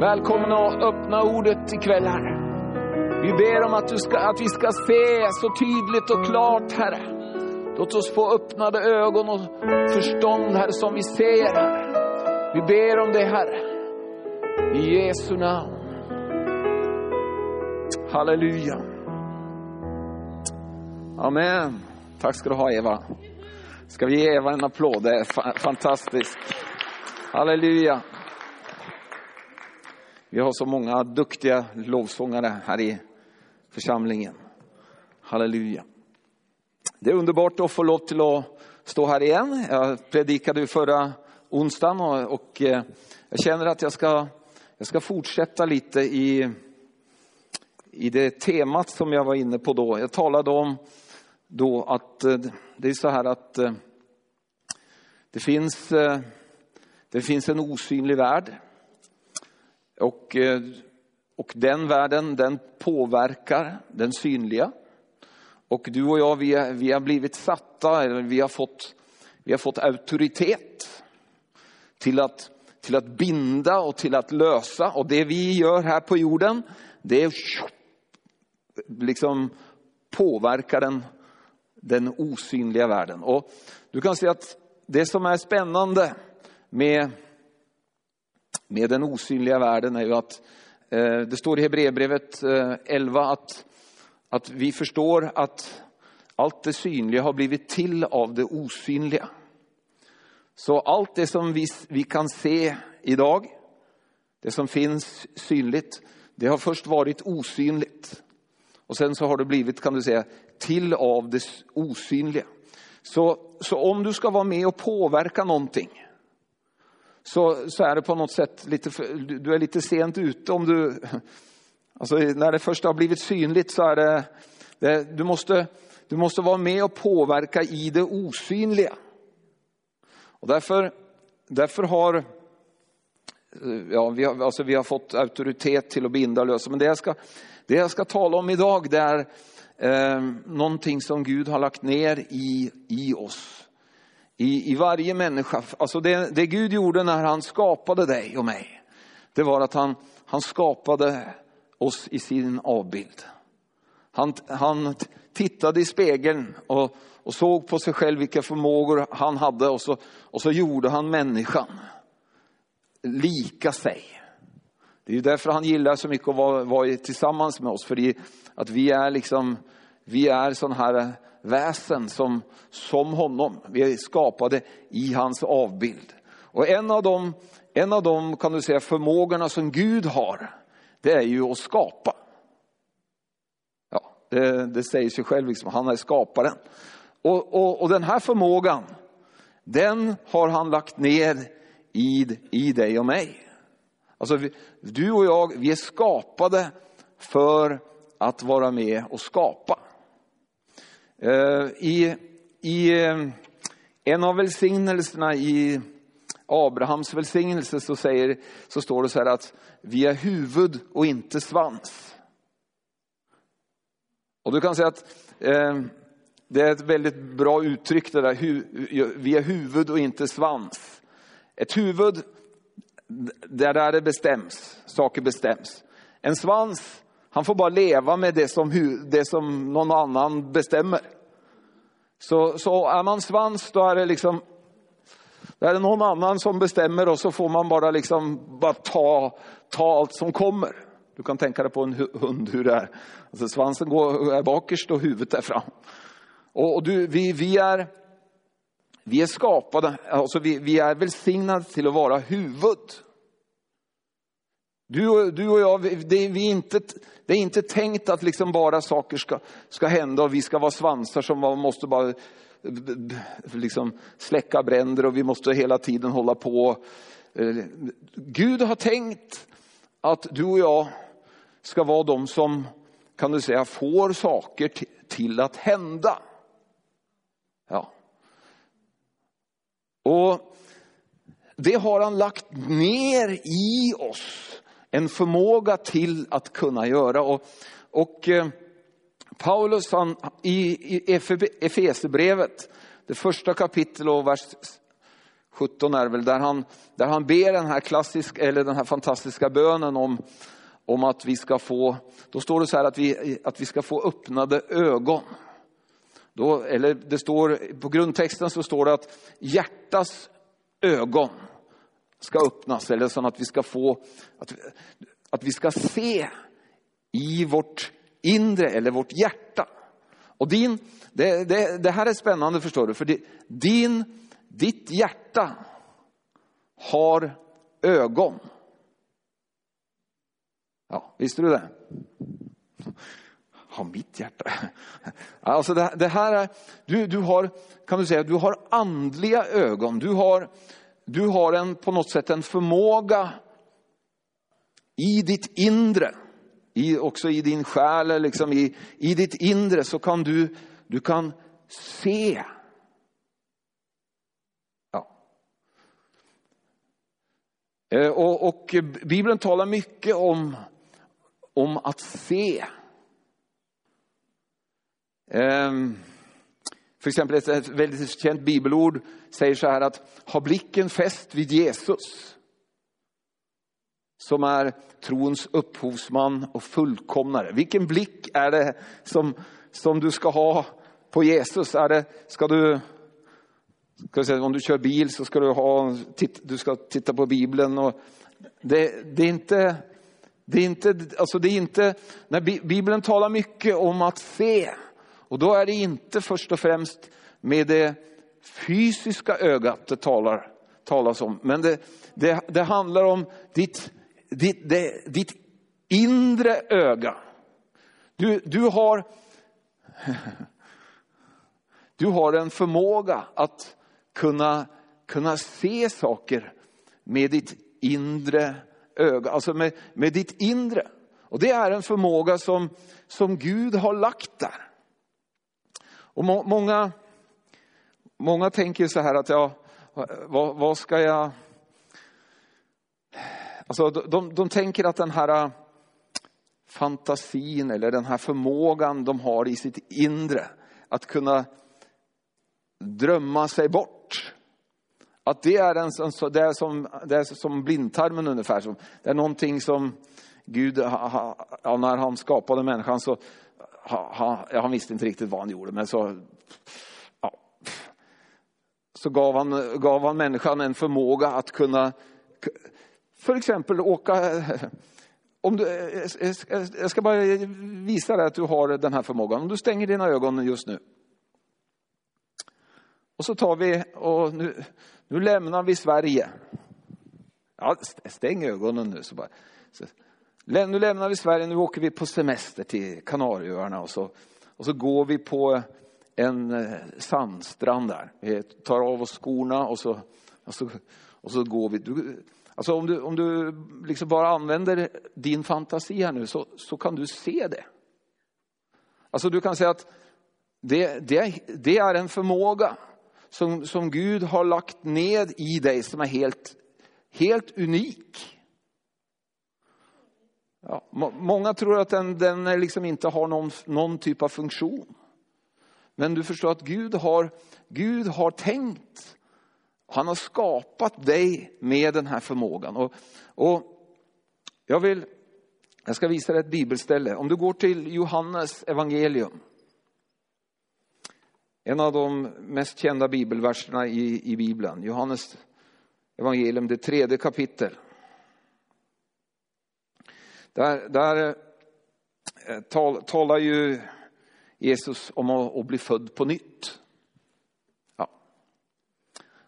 Välkommen att öppna ordet ikväll, Herre. Vi ber om att, du ska, att vi ska se så tydligt och klart, Herre. Låt oss få öppnade ögon och förstånd, Herre, som vi ser, Herre. Vi ber om det, Herre. I Jesu namn. Halleluja. Amen. Tack ska du ha, Eva. Ska vi ge Eva en applåd? Det är fantastiskt. Halleluja. Vi har så många duktiga lovsångare här i församlingen. Halleluja. Det är underbart att få lov till att stå här igen. Jag predikade förra onsdagen och, och eh, jag känner att jag ska, jag ska fortsätta lite i, i det temat som jag var inne på då. Jag talade om då att eh, det är så här att eh, det finns, det finns en osynlig värld. Och, eh, och den världen den påverkar den synliga. Och du och jag vi, är- vi har blivit satta, eller vi har fått, vi har fått auktoritet till att, till att binda och till att lösa. Och det vi gör här på jorden, det är liksom påverkar den, den osynliga världen. Och du kan se att det som är spännande med, med den osynliga världen är ju att eh, det står i Hebreerbrevet eh, 11 att, att vi förstår att allt det synliga har blivit till av det osynliga. Så allt det som vi, vi kan se idag, det som finns synligt, det har först varit osynligt. Och sen så har det blivit, kan du säga, till av det osynliga. Så, så om du ska vara med och påverka någonting, så, så är det på något sätt lite, du är lite sent ute om du, alltså när det först har blivit synligt så är det, det du, måste, du måste vara med och påverka i det osynliga. Och därför, därför har, eh, ja, vi, har, alltså vi har fått auktoritet till att binda och lösa. Men det jag ska, det jag ska tala om idag det är eh, någonting som Gud har lagt ner i, i oss. I, I varje människa. Alltså det, det Gud gjorde när han skapade dig och mig. Det var att han, han skapade oss i sin avbild. Han, han tittade i spegeln och, och såg på sig själv vilka förmågor han hade och så, och så gjorde han människan lika sig. Det är ju därför han gillar så mycket att vara, vara tillsammans med oss. För att vi är liksom, vi är sån här väsen som, som honom. Vi är skapade i hans avbild. Och en av de, en av de kan du säga förmågorna som Gud har, det är ju att skapa. Ja, det, det säger sig själv, liksom, han är skaparen. Och, och, och den här förmågan, den har han lagt ner i, i dig och mig. Alltså, vi, du och jag, vi är skapade för att vara med och skapa. Eh, I, i eh, en av välsignelserna i Abrahams välsignelse så, säger, så står det så här att vi är huvud och inte svans. Och du kan säga att eh, det är ett väldigt bra uttryck det där, hu, vi är huvud och inte svans. Ett huvud, det är där det bestäms, saker bestäms. En svans, han får bara leva med det som, det som någon annan bestämmer. Så, så är man svans då är det liksom, då är det någon annan som bestämmer och så får man bara liksom bara ta, ta allt som kommer. Du kan tänka dig på en hund hur det är. Alltså svansen går, är bakerst och huvudet är fram. Och, och du, vi, vi, är, vi är skapade, alltså vi, vi är välsignade till att vara huvud. Du och, du och jag, det det, vi är inte, det är inte tänkt att liksom bara saker ska, ska hända och vi ska vara svansar som man måste bara liksom släcka bränder och vi måste hela tiden hålla på. Eh, Gud har tänkt att du och jag ska vara de som, kan du säga, får saker till att hända. Ja. Och det har han lagt ner i oss. En förmåga till att kunna göra. Och, och eh, Paulus han, i, i Efesierbrevet, det första kapitlet och vers 17 är väl där han, där han ber den här, klassisk, eller den här fantastiska bönen om, om att vi ska få, då står det så här att vi, att vi ska få öppnade ögon. Då, eller det står, på grundtexten så står det att hjärtas ögon ska öppnas, eller så att vi ska få, att, att vi ska se i vårt inre eller vårt hjärta. Och din, det, det, det här är spännande förstår du, för det, din, ditt hjärta har ögon. Ja, visste du det? Har mitt hjärta? Alltså det, det här är, du, du har, kan du säga, du har andliga ögon. Du har, du har en, på något sätt en förmåga i ditt inre, i, också i din själ, liksom i, i ditt inre så kan du, du kan se. Ja. Eh, och, och Bibeln talar mycket om, om att se. Um, för exempel ett väldigt känt bibelord säger så här att ha blicken fäst vid Jesus. Som är trons upphovsman och fullkomnare. Vilken blick är det som, som du ska ha på Jesus? Är det, ska du, ska säga, om du kör bil så ska du, ha, titt, du ska titta på Bibeln. Och det, det är inte, det är inte, alltså det är inte, när Bibeln talar mycket om att se. Och då är det inte först och främst med det fysiska ögat det talar, talas om. Men det, det, det handlar om ditt, ditt, det, ditt inre öga. Du, du, har, du har en förmåga att kunna, kunna se saker med ditt inre öga, alltså med, med ditt inre. Och det är en förmåga som, som Gud har lagt där. Och må, många, många tänker så här att ja, vad, vad ska jag... Alltså de, de tänker att den här äh, fantasin eller den här förmågan de har i sitt inre att kunna drömma sig bort. Att det är, en, det är, som, det är som blindtarmen ungefär. Det är någonting som Gud, när han skapade människan så han, han visste inte riktigt vad han gjorde, men så, ja, så gav, han, gav han människan en förmåga att kunna, för exempel åka om du, jag ska bara visa dig att du har den här förmågan. Om du stänger dina ögon just nu. Och så tar vi och nu, nu lämnar vi Sverige. Ja, stäng ögonen nu. Så bara. Så, nu lämnar vi Sverige, nu åker vi på semester till Kanarieöarna och så, och så går vi på en eh, sandstrand där. Vi tar av oss skorna och så, och så, och så går vi. Du, alltså om du, om du liksom bara använder din fantasi här nu så, så kan du se det. Alltså du kan säga att det, det, det är en förmåga som, som Gud har lagt ned i dig som är helt, helt unik. Ja, många tror att den, den liksom inte har någon, någon typ av funktion. Men du förstår att Gud har, Gud har tänkt. Han har skapat dig med den här förmågan. Och, och jag, vill, jag ska visa dig ett bibelställe. Om du går till Johannes evangelium. En av de mest kända bibelverserna i, i Bibeln. Johannes evangelium, det tredje kapitel. Där, där eh, tal, talar ju Jesus om att, att, bli född på nytt. Ja.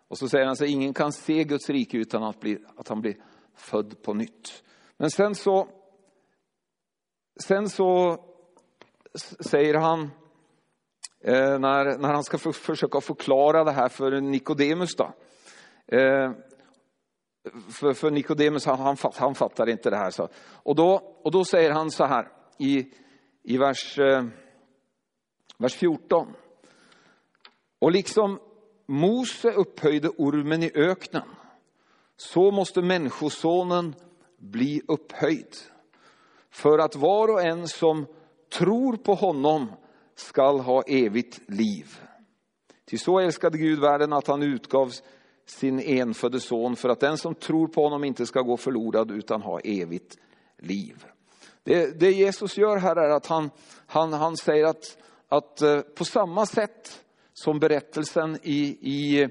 Och så säger han så ingen kan se Guds rike utan att, bli, att han blir född på nytt. Men sen så, sen så säger han, eh, när, när han ska för, försöka förklara det här för Nikodemus då. Eh, för, för Nikodemus, han, han, han fattar inte det här. Så. Och, då, och då säger han så här i, i vers, eh, vers 14. Och liksom Mose upphöjde ormen i öknen, så måste människosonen bli upphöjd. För att var och en som tror på honom skall ha evigt liv. Till så älskade Gud världen att han utgavs sin enfödde son för att den som tror på honom inte ska gå förlorad utan ha evigt liv. Det, det Jesus gör här är att han, han, han säger att, att eh, på samma sätt som berättelsen i, i,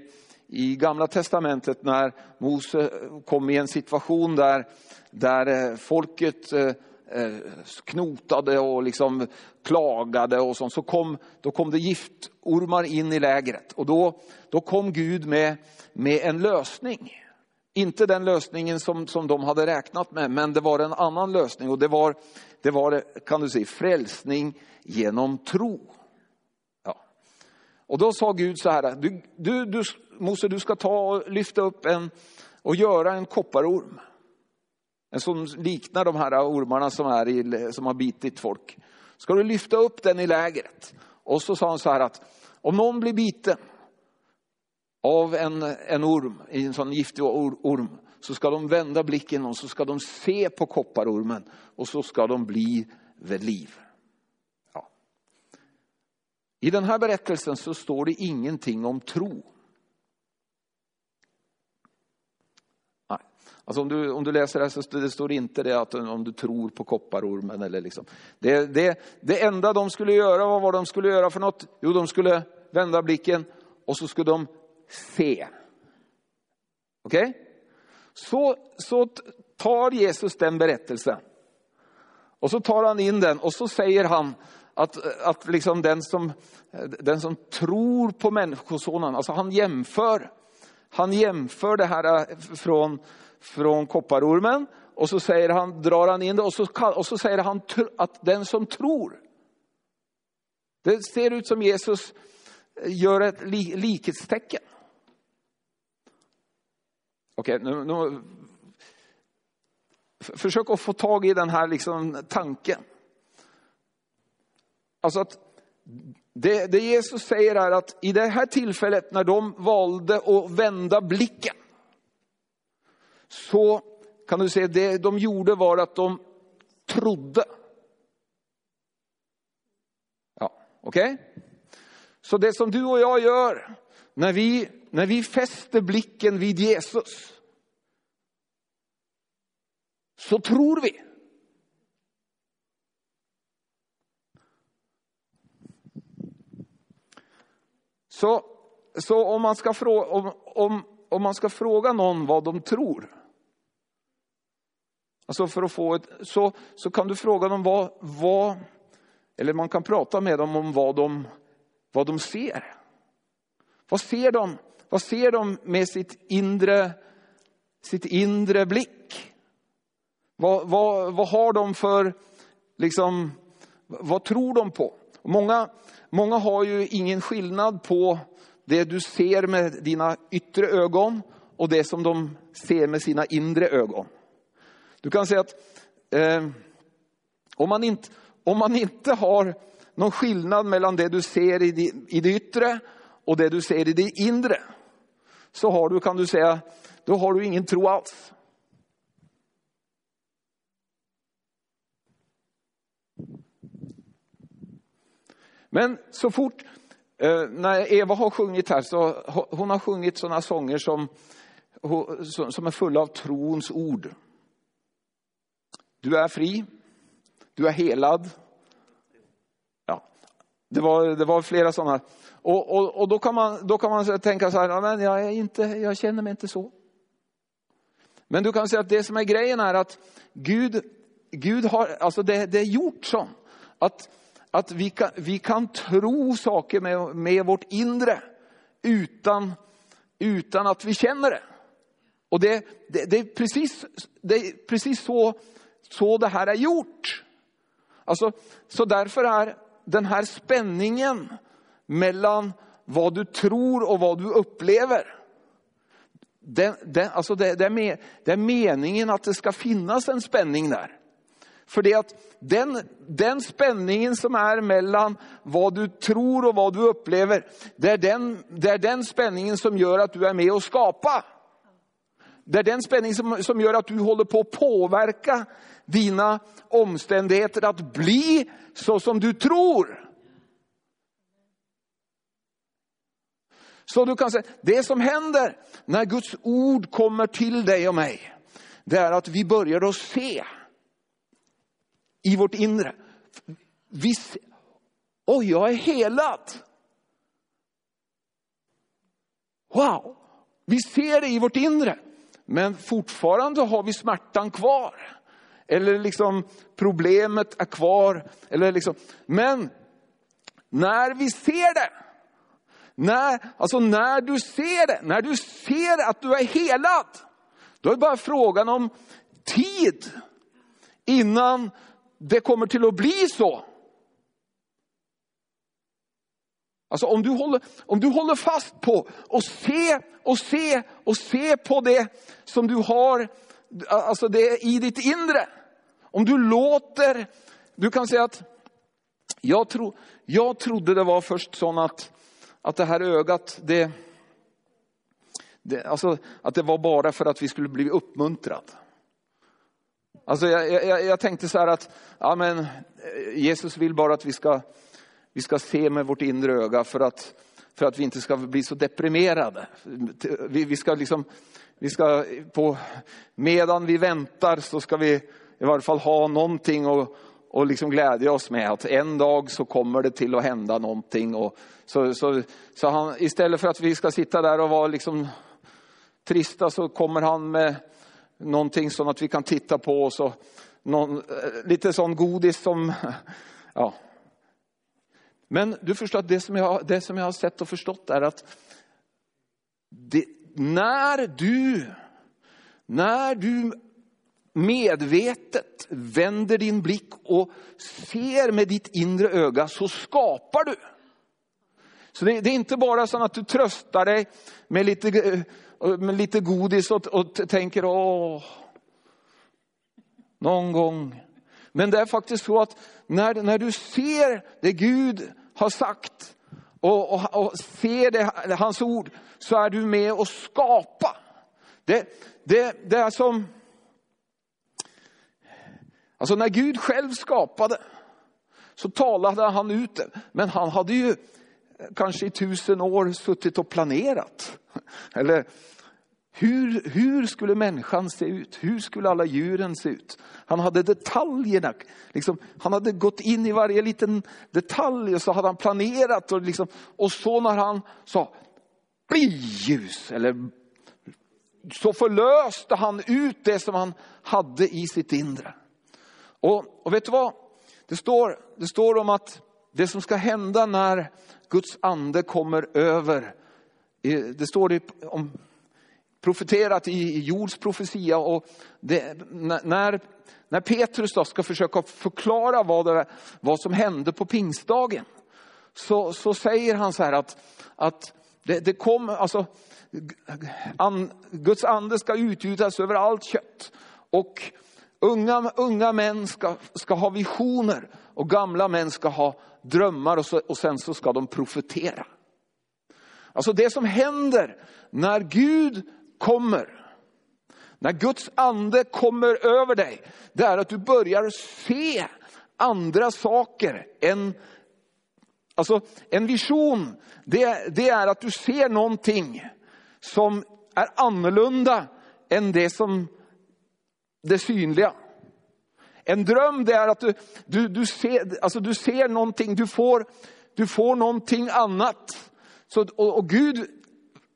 i Gamla Testamentet när Mose kom i en situation där, där eh, folket eh, Eh, knotade och liksom klagade och sånt, så kom, då kom det giftormar in i lägret. Och då, då kom Gud med, med en lösning. Inte den lösningen som, som de hade räknat med, men det var en annan lösning. Och det var, det var kan du säga, frälsning genom tro. Ja. Och då sa Gud så här, du, du, du, Mose du ska ta och lyfta upp en och göra en kopparorm. En som liknar de här ormarna som, är i, som har bitit folk. Ska du lyfta upp den i lägret? Och så sa han så här att om någon blir biten av en, en orm, en sån giftig orm, så ska de vända blicken och så ska de se på kopparormen och så ska de bli vid liv. Ja. I den här berättelsen så står det ingenting om tro. Alltså om, du, om du läser det här så det står inte det att om du tror på kopparormen. Eller liksom. det, det, det enda de skulle göra vad var de skulle göra för något. Jo, de skulle vända blicken och så skulle de se. Okej? Okay? Så, så tar Jesus den berättelsen. Och så tar han in den och så säger han att, att liksom den, som, den som tror på Människosonen, alltså han jämför, han jämför det här eh, från, från kopparormen och så säger han, drar han in det och så, och så säger han att den som tror. Det ser ut som Jesus eh, gör ett likhetstecken. Okej, nu, nu, försök att få tag i den här liksom tanken. Alltså att det, det Jesus säger är att i det här tillfället när de valde att vända blicken så kan du säga det de gjorde var att de trodde. Ja, okej? Okay? Så det som du och jag gör när vi, när vi fäster blicken vid Jesus så tror vi. Så, så om, man ska fråga, om, om, om man ska fråga någon vad de tror Alltså för att få ett, så, så kan du fråga dem vad, vad, eller man kan prata med dem om vad de, vad de ser. Vad ser de? Vad ser de med sitt inre, sitt inre blick? Vad, vad, vad har de för, liksom, vad tror de på? Många, många har ju ingen skillnad på det du ser med dina yttre ögon och det som de ser med sina inre ögon. Du kan säga att eh, om, man inte, om man inte har någon skillnad mellan det du ser i, det, i det yttre och det du ser i det inre, så har du, kan du säga, då har du ingen tro alls. Men så fort, eh, när Eva har sjungit här, så hon har sjungit sådana sånger som, som är fulla av trons ord. Du är fri, du är helad. Ja, det, var, det var flera sådana. Och, och, och då, kan man, då kan man tänka så här, men jag, är inte, jag känner mig inte så. Men du kan säga att det som är grejen är att Gud, Gud har, alltså det, det är gjort så att, att vi, kan, vi kan tro saker med, med vårt inre utan, utan att vi känner det. Och det, det, det, är precis, det är precis så så det här är gjort. Alltså, så därför är den här spänningen mellan vad du tror och vad du upplever. Den, den, alltså det, det, är med, det är meningen att det ska finnas en spänning där. För det att den, den spänningen som är mellan vad du tror och vad du upplever, det är, den, det är den spänningen som gör att du är med och skapa. Det är den spänningen som, som gör att du håller på att påverka dina omständigheter att bli så som du tror. Så du kan säga, det som händer när Guds ord kommer till dig och mig, det är att vi börjar att se i vårt inre. Vi, oj, jag är helad. Wow, vi ser det i vårt inre. Men fortfarande har vi smärtan kvar. Eller liksom problemet är kvar. Eller liksom, men när vi ser det, när, alltså när du ser det, när du ser att du är helad, då är det bara frågan om tid innan det kommer till att bli så. Alltså om du håller, om du håller fast på och se och se och se på det som du har, alltså det i ditt inre. Om du låter, du kan säga att jag, tro, jag trodde det var först sån att, att det här ögat, det, det, alltså, att det var bara för att vi skulle bli uppmuntrad. Alltså jag, jag, jag tänkte så här att ja, men, eh, Jesus vill bara att vi ska, vi ska se med vårt inre öga för att, för att vi inte ska bli så deprimerade. Vi, vi ska liksom, vi ska på, medan vi väntar så ska vi i varje fall ha någonting och, och liksom glädja oss med att en dag så kommer det till att hända någonting. Och så, så, så han, istället för att vi ska sitta där och vara liksom trista så kommer han med någonting så att vi kan titta på och någon, eh, lite sån godis som, ja. Men du förstår att det som jag, det som jag har sett och förstått är att det, när du, när du medvetet vänder din blick och ser med ditt inre öga så skapar du. Så det, det är inte bara så att du tröstar dig med lite, eh, med lite godis och, och tänker åh, någon gång. Men det är faktiskt så att när, när du ser det Gud har sagt och, och, och ser det, hans ord så är du med och skapa. Det, det, det är som Alltså när Gud själv skapade så talade han ut det. Men han hade ju kanske i tusen år suttit och planerat. Eller hur, hur skulle människan se ut? Hur skulle alla djuren se ut? Han hade detaljerna. Liksom, han hade gått in i varje liten detalj och så hade han planerat. Och, liksom, och så när han sa bli ljus, eller så förlöste han ut det som han hade i sitt inre. Och, och vet du vad? Det står, det står om att det som ska hända när Guds ande kommer över, det står det om profeterat i jords profetia och det, när, när Petrus då ska försöka förklara vad, det, vad som hände på pingstdagen så, så säger han så här att, att det, det kom, alltså, an, Guds ande ska utgjutas över allt kött. Och Unga, unga män ska, ska ha visioner och gamla män ska ha drömmar och, så, och sen så ska de profetera. Alltså det som händer när Gud kommer, när Guds ande kommer över dig, det är att du börjar se andra saker än Alltså en vision, det, det är att du ser någonting som är annorlunda än det som det synliga. En dröm det är att du, du, du, ser, alltså du ser någonting, du får, du får någonting annat. Så, och, och Gud,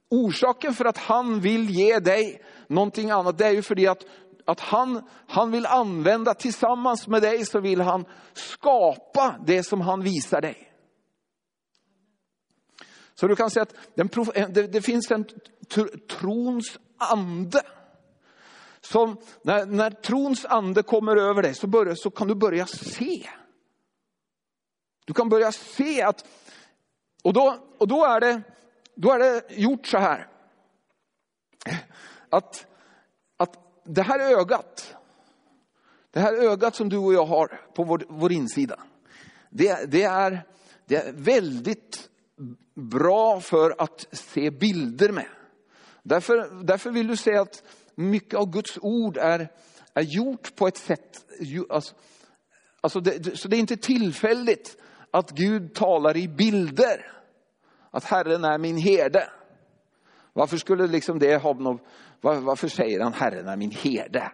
orsaken för att han vill ge dig någonting annat, det är ju för att, att han, han vill använda, tillsammans med dig så vill han skapa det som han visar dig. Så du kan säga att den, det, det finns en trons ande som när, när trons ande kommer över dig så, börjar, så kan du börja se. Du kan börja se att, och då, och då, är, det, då är det gjort så här. Att, att det här ögat, det här ögat som du och jag har på vår, vår insida, det, det, är, det är väldigt bra för att se bilder med. Därför, därför vill du se att mycket av Guds ord är, är gjort på ett sätt, alltså, alltså det, så det är inte tillfälligt att Gud talar i bilder. Att Herren är min herde. Varför skulle liksom det ha någon, var, varför säger han Herren är min herde?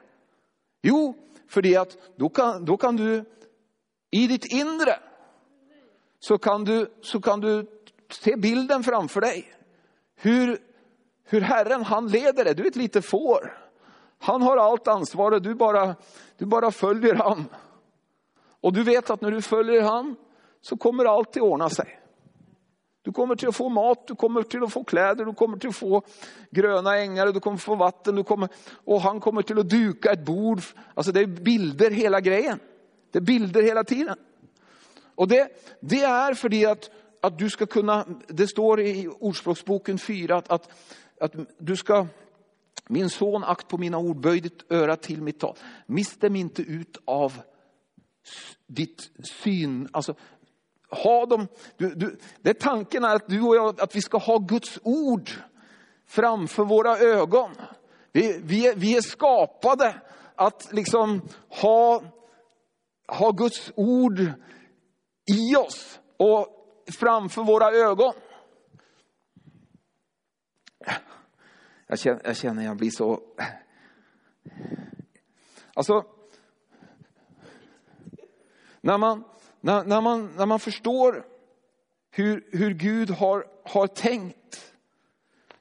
Jo, för det att då kan, då kan du i ditt inre så kan du, så kan du se bilden framför dig. Hur, hur Herren han leder dig, du är ett litet får. Han har allt ansvar och du bara, du bara följer han. Och du vet att när du följer han så kommer allt att ordna sig. Du kommer till att få mat, du kommer till att få kläder, du kommer till att få gröna ängar, du kommer få vatten, du kommer, och han kommer till att duka ett bord. Alltså det är bilder hela grejen. Det är bilder hela tiden. Och det, det är för att, att du ska kunna, det står i Ordspråksboken 4 att, att, att du ska, min son akt på mina ord, böj ditt öra till mitt tal. Mist dem inte ut av ditt syn, alltså ha dem, du, du, det är tanken är att du och jag, att vi ska ha Guds ord framför våra ögon. Vi, vi, är, vi är skapade att liksom ha, ha Guds ord i oss och framför våra ögon. Jag känner, jag känner jag blir så... Alltså, när man, när, när, man, när man förstår hur, hur Gud har, har tänkt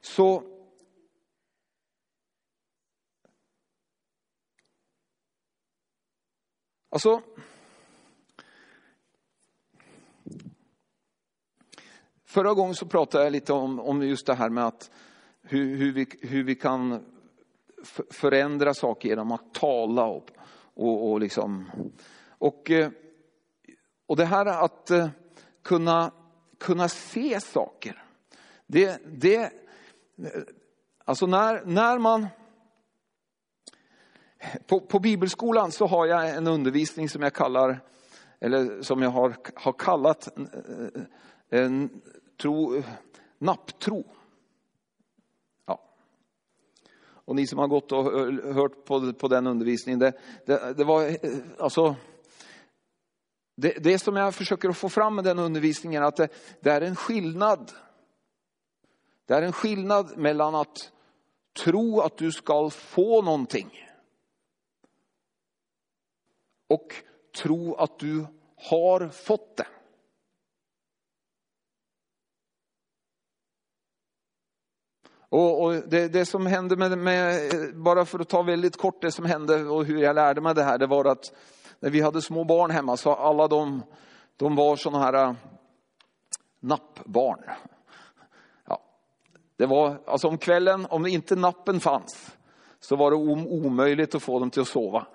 så Alltså, förra gången så pratade jag lite om, om just det här med att hur, hur, vi, hur vi kan förändra saker genom att tala och, och, och liksom och eh, och det här att eh, kunna, kunna se saker. Det, det, eh, alltså när, när man... På, på bibelskolan så har jag en undervisning som jag kallar, eller som jag har, har kallat eh, en tro, napptro. Ja. Och ni som har gått och hört på, på den undervisningen, det, det, det var eh, alltså det, det som jag försöker få fram med den undervisningen är att det, det är en skillnad. Det är en skillnad mellan att tro att du ska få någonting och tro att du har fått det. Och, och det, det, som hände med, med, bara för att ta väldigt kort det som hände och hur jag lärde mig det här, det var att när vi hade små barn hemma så alla de, de var sådana här äh, nappbarn. Ja. Det var, alltså om kvällen, om inte nappen fanns, så var det omöjligt att få dem till att sova.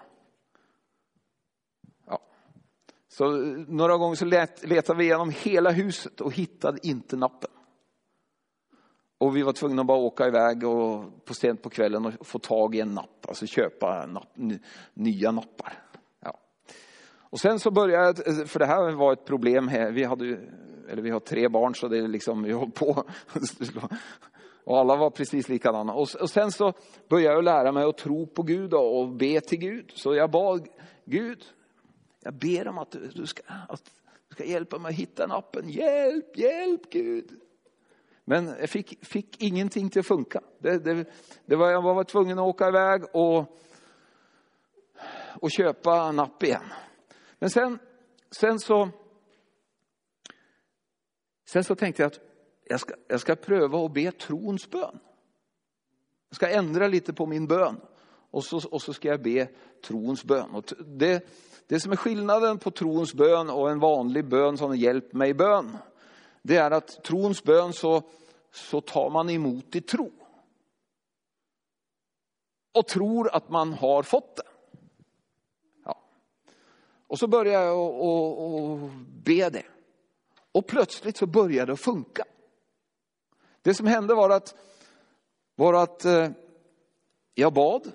Ja. Så några gånger så let, letade vi igenom hela huset och hittade inte nappen. Och vi var tvungna att bara åka iväg och på sent på kvällen och få tag i en napp, alltså köpa napp, nya nappar. Och sen så började jag, för det här var ett problem här, vi hade eller vi har tre barn så det är liksom, vi håller på. Och alla var precis likadana. Och, och sen så började jag lära mig att tro på Gud och be till Gud. Så jag bad Gud, jag ber om att du ska, att du ska hjälpa mig att hitta nappen. Hjälp, hjälp Gud. Men jag fick, fick ingenting till att funka. Det, det, det var, jag var tvungen att åka iväg och, och köpa napp igen. Men sen, sen så Sen så tänkte jag att jag ska, jag ska pröva att be trons bön. Jag ska ändra lite på min bön och så, och så ska jag be trons bön. Och det, det som är skillnaden på trons bön och en vanlig bön som hjälp mig bön. Det är att trons bön så, så tar man emot i tro. Och tror att man har fått det. Och så börjar jag att be det. Och plötsligt så började det att funka. Det som hände var att, var att eh, jag bad.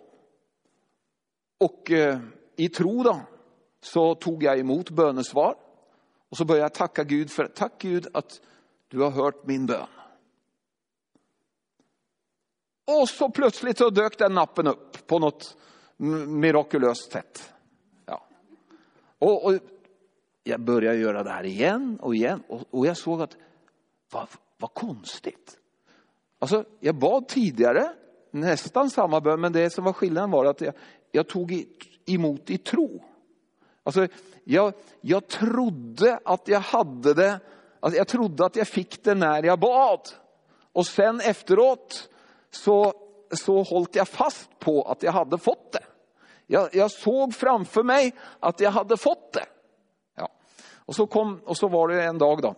Och eh, i tro då, så tog jag emot bönesvar. Och så började jag tacka Gud för, tack Gud att du har hört min bön. Och så plötsligt så dök den nappen upp på något mirakulöst sätt. Och, och, jag började göra det här igen och igen och, och jag såg att vad, vad konstigt. Alltså, jag bad tidigare, nästan samma bön, men det som var skillnaden var att jag, jag tog emot i tro. Alltså, jag, jag trodde att jag hade det, alltså jag trodde att jag fick det när jag bad. Och sen efteråt så, så höll jag fast på att jag hade fått det. Jag, jag såg framför mig att jag hade fått det. Ja. Och, så kom, och så var det en dag då.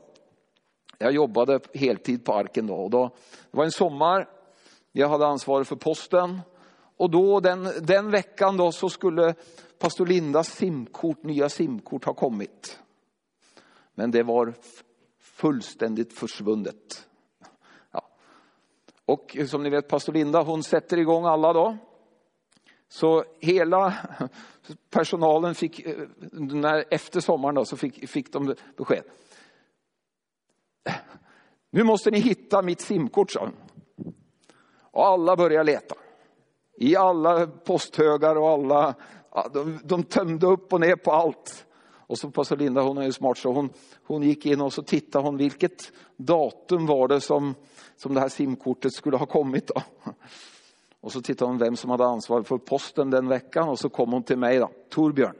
Jag jobbade heltid på Arken då. Och då det var en sommar. Jag hade ansvaret för posten. Och då den, den veckan då så skulle pastor Lindas simkort, nya simkort ha kommit. Men det var fullständigt försvunnet. Ja. Och som ni vet, pastor Linda hon sätter igång alla då. Så hela personalen fick, eh, när, efter sommaren då, så fick, fick de besked. Nu måste ni hitta mitt simkort, sa hon. Och alla började leta. I alla posthögar och alla, de, de tömde upp och ner på allt. Och så pastor Linda, hon är ju smart, så hon, hon gick in och så tittade hon vilket datum var det som, som det här simkortet skulle ha kommit. Då. Och så tittade hon vem som hade ansvar för posten den veckan och så kom hon till mig då, Torbjörn.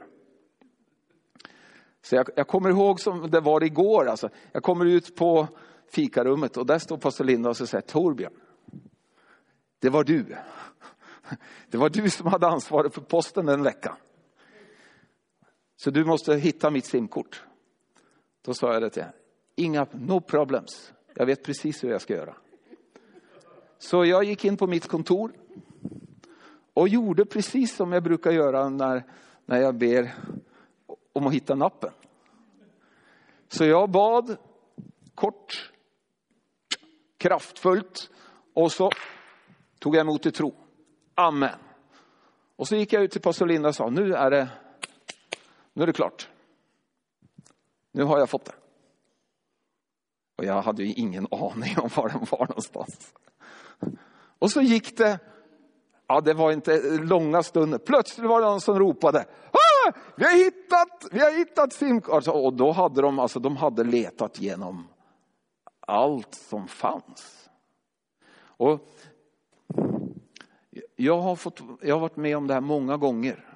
Så jag, jag kommer ihåg som det var igår, alltså. jag kommer ut på fikarummet och där står pastor Linda och så säger Torbjörn, det var du. Det var du som hade ansvaret för posten den veckan. Så du måste hitta mitt simkort. Då sa jag det till henne, inga, no problems. Jag vet precis hur jag ska göra. Så jag gick in på mitt kontor och gjorde precis som jag brukar göra när, när jag ber om att hitta nappen. Så jag bad kort, kraftfullt och så tog jag emot i tro. Amen. Och så gick jag ut till pastor Linda och sa, nu är det, nu är det klart. Nu har jag fått det. Och jag hade ju ingen aning om var den var någonstans. Och så gick det, ja det var inte långa stunder, plötsligt var det någon som ropade, ah, vi har hittat, vi har hittat simkort. Alltså, och då hade de, alltså de hade letat genom allt som fanns. Och jag har, fått, jag har varit med om det här många gånger.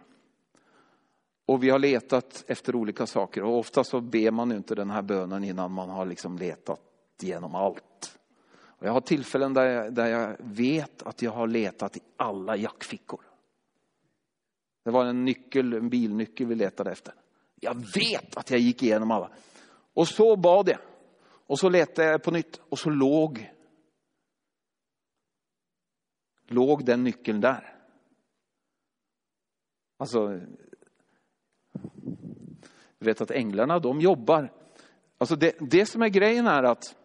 Och vi har letat efter olika saker och ofta så ber man inte den här bönen innan man har liksom letat genom allt. Och jag har tillfällen där jag, där jag vet att jag har letat i alla jackfickor. Det var en nyckel, en bilnyckel vi letade efter. Jag vet att jag gick igenom alla. Och så bad jag. Och så letade jag på nytt och så låg låg den nyckeln där. Alltså, du vet att änglarna de jobbar. Alltså det, det som är grejen är att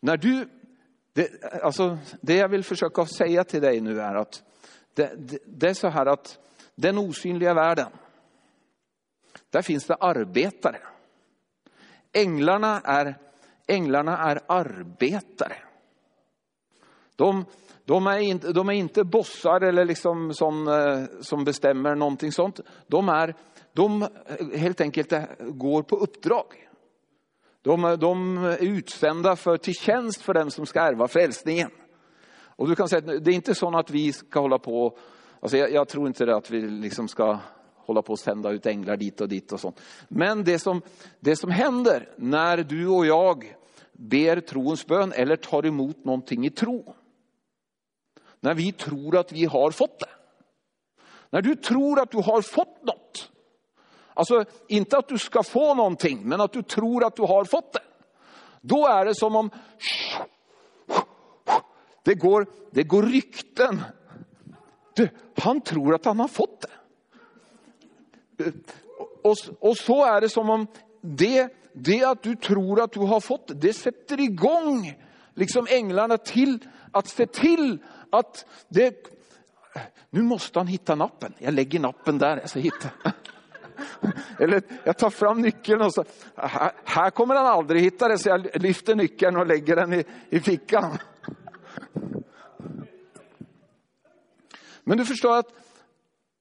när du, det, alltså det jag vill försöka säga till dig nu är att det, det, det är så här att den osynliga världen, där finns det arbetare. Änglarna är, änglarna är arbetare. De, de, är inte, de är inte bossar eller liksom som, eh, som bestämmer någonting sånt. De, är, de eh, helt enkelt eh, går på uppdrag. De, de är utsända för, till tjänst för dem som ska ärva frälsningen. Och du kan säga att det är inte så att vi ska hålla på, alltså jag, jag tror inte det att vi liksom ska hålla på och sända ut änglar dit och dit och sånt. Men det som, det som händer när du och jag ber troens bön eller tar emot någonting i tro. När vi tror att vi har fått det. När du tror att du har fått något. Alltså inte att du ska få någonting, men att du tror att du har fått det. Då är det som om det går, det går rykten. Du, han tror att han har fått det. Och, och så är det som om det, det att du tror att du har fått det, det sätter igång liksom änglarna till att se till att det... Nu måste han hitta nappen. Jag lägger nappen där. Jag ska hitta. Eller jag tar fram nyckeln och så, här, här kommer han aldrig hitta det, så jag lyfter nyckeln och lägger den i, i fickan. Men du förstår att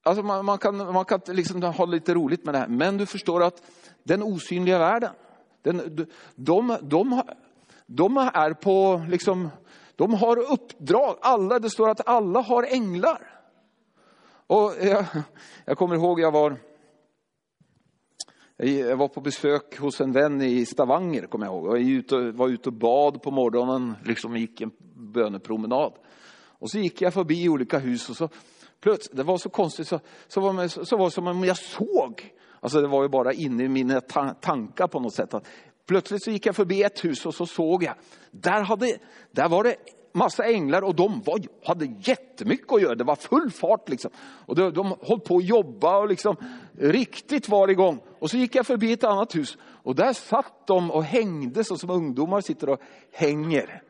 alltså man, man, kan, man kan liksom ha lite roligt med det här, men du förstår att den osynliga världen, den, de, de, de är på liksom de har uppdrag. Alla, det står att alla har änglar. Och jag, jag kommer ihåg jag var, jag var på besök hos en vän i Stavanger, kommer jag ihåg. Jag var ute, var ute och bad på morgonen, liksom gick en bönepromenad. Och så gick jag förbi olika hus och så plötsligt, det var så konstigt, så, så, var, det, så var det som om jag såg, alltså det var ju bara inne i mina tankar på något sätt. Att plötsligt så gick jag förbi ett hus och så såg jag, där, hade, där var det massa änglar och de var, hade jättemycket att göra. Det var full fart liksom. Och de, de höll på att jobba och liksom riktigt var igång. Och så gick jag förbi ett annat hus och där satt de och hängde så som ungdomar sitter och hänger.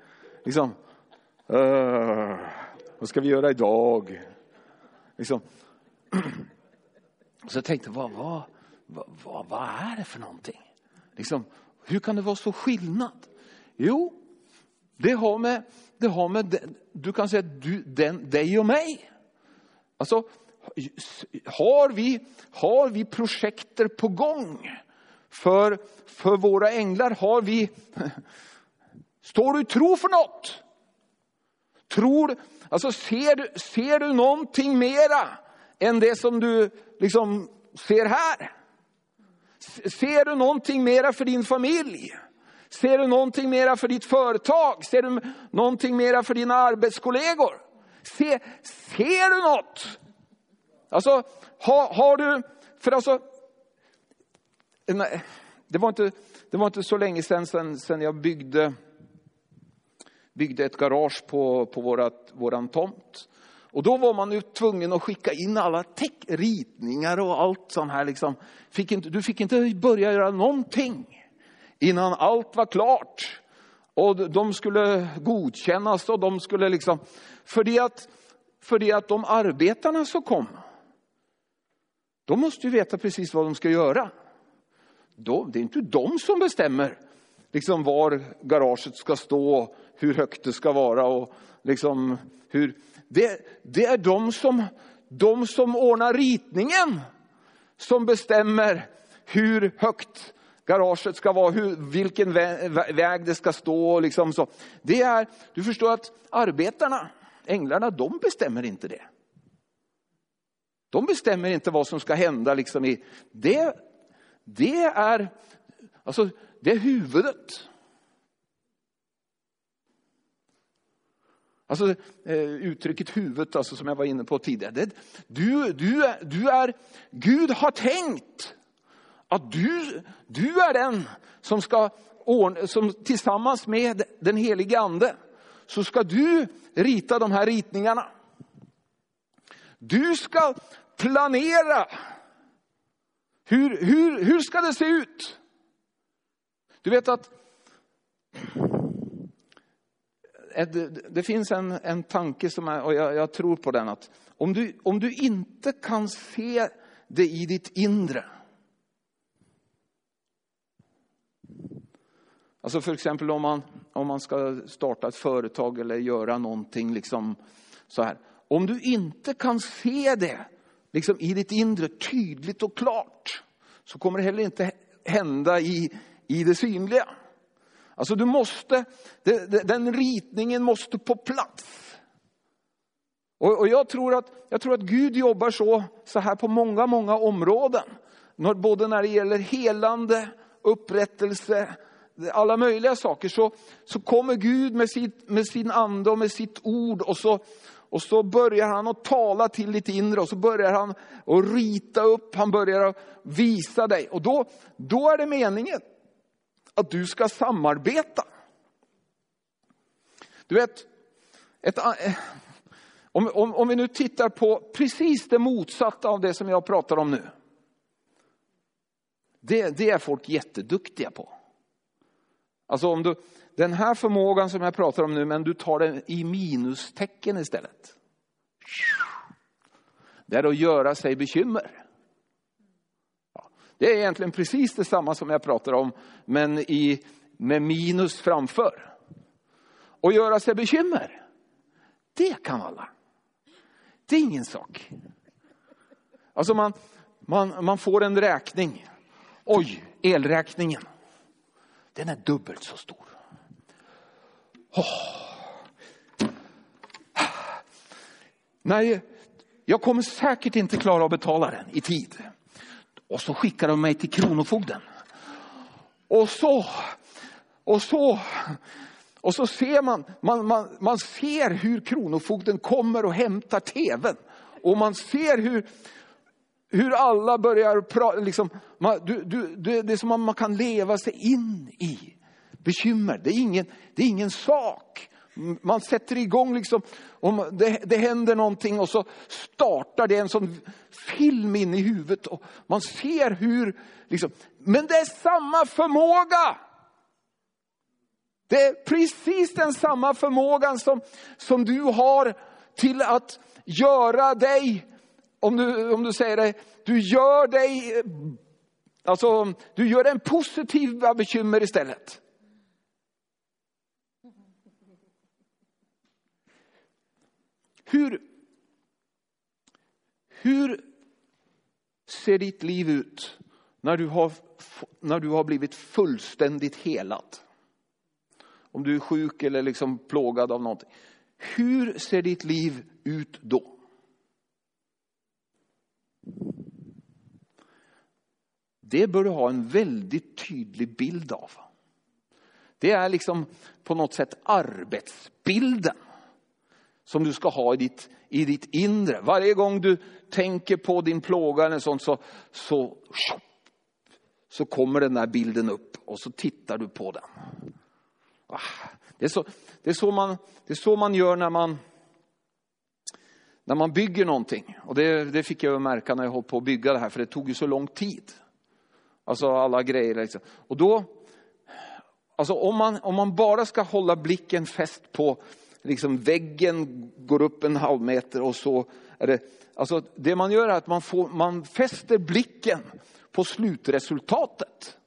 Liksom, uh, vad ska vi göra idag? Liksom. Så jag tänkte, vad, vad, vad, vad är det för någonting? Liksom, hur kan det vara så skillnad? Jo, det har med, det har med du kan säga du, den, dig och mig. Alltså, har vi, har vi projekter på gång för, för våra änglar? Har vi, står du i tro för något? Tror, alltså ser du, ser du någonting mera än det som du liksom ser här? Ser du någonting mera för din familj? Ser du någonting mera för ditt företag? Ser du någonting mera för dina arbetskollegor? Se, ser du något? Alltså, har, har du, för alltså, nej, det var inte, det var inte så länge sedan, sedan, sedan jag byggde, byggde ett garage på, på vårat, våran tomt. Och då var man ju tvungen att skicka in alla ritningar och allt sånt här. Liksom. Fick inte, du fick inte börja göra någonting innan allt var klart. Och de skulle godkännas och de skulle liksom, för det att, för det att de arbetarna som kom, de måste ju veta precis vad de ska göra. De, det är inte de som bestämmer liksom var garaget ska stå, hur högt det ska vara och liksom hur, det, det är de som, de som ordnar ritningen som bestämmer hur högt garaget ska vara, hur, vilken väg det ska stå. Liksom så. Det är, du förstår att arbetarna, änglarna, de bestämmer inte det. De bestämmer inte vad som ska hända. Liksom i, det, det, är, alltså, det är huvudet. Alltså eh, uttrycket huvudet, alltså, som jag var inne på tidigare. Det, du, du, du är, Gud har tänkt att du, du är den som ska ordna, som tillsammans med den helige ande, så ska du rita de här ritningarna. Du ska planera. Hur, hur, hur ska det se ut? Du vet att Eh, det finns en, en tanke som är, och jag, jag tror på den, att om du, om du inte kan se det i ditt inre, Alltså för exempel om man, om man ska starta ett företag eller göra någonting liksom så här. Om du inte kan se det liksom i ditt inre tydligt och klart så kommer det heller inte hända i, i det synliga. Alltså du måste, den ritningen måste på plats. Och, och, jag, tror att, jag tror att Gud jobbar så, så här på många, många områden. Både när det gäller helande, upprättelse, alla möjliga saker så, så kommer Gud med, sitt, med sin ande och med sitt ord och så, och så börjar han att tala till ditt inre och så börjar han att rita upp, han börjar att visa dig. Och då, då är det meningen att du ska samarbeta. Du vet, ett, eh, om, om, om vi nu tittar på precis det motsatta av det som jag pratar om nu. Det, det är folk jätteduktiga på. Alltså om du, den här förmågan som jag pratar om nu, men du tar den i minustecken istället. Det är att göra sig bekymmer. Det är egentligen precis detsamma som jag pratar om, men i, med minus framför. Och göra sig bekymmer, det kan alla. Det är ingen sak. Alltså man, man, man får en räkning. Oj, elräkningen. Den är dubbelt så stor. Oh, nej, jag kommer säkert inte klara att betala den i tid. Och så skickar de mig till Kronofogden. Och så, och så, och så ser man, man, man, man ser hur Kronofogden kommer och hämtar tvn. Och man ser hur, hur alla börjar prata, liksom, man, du, du, det är som att man kan leva sig in i bekymmer. Det är ingen, det är ingen sak. Man sätter igång, liksom, om det, det händer någonting och så startar det en sån film in i huvudet. Och man ser hur, liksom, men det är samma förmåga. Det är precis den samma förmågan som, som du har till att göra dig, om du, om du säger det, du gör dig, alltså du gör en positiva bekymmer istället. Hur, hur ser ditt liv ut när du, har, när du har blivit fullständigt helad? Om du är sjuk eller liksom plågad av någonting. Hur ser ditt liv ut då? Det bör du ha en väldigt tydlig bild av. Det är liksom på något sätt arbetsbilden som du ska ha i ditt, i ditt inre. Varje gång du tänker på din plåga eller sånt så, så, så kommer den där bilden upp och så tittar du på den. Ah, det är så, det är så, man, det är så man gör när man, när man bygger någonting. Och det, det fick jag märka när jag höll på att bygga det här, för det tog ju så lång tid. Alltså alla grejer. Liksom. Och då, alltså om man, om man bara ska hålla blicken fäst på liksom väggen går upp en halv meter och så är det, alltså det man gör är att man, får, man fäster blicken på slutresultatet.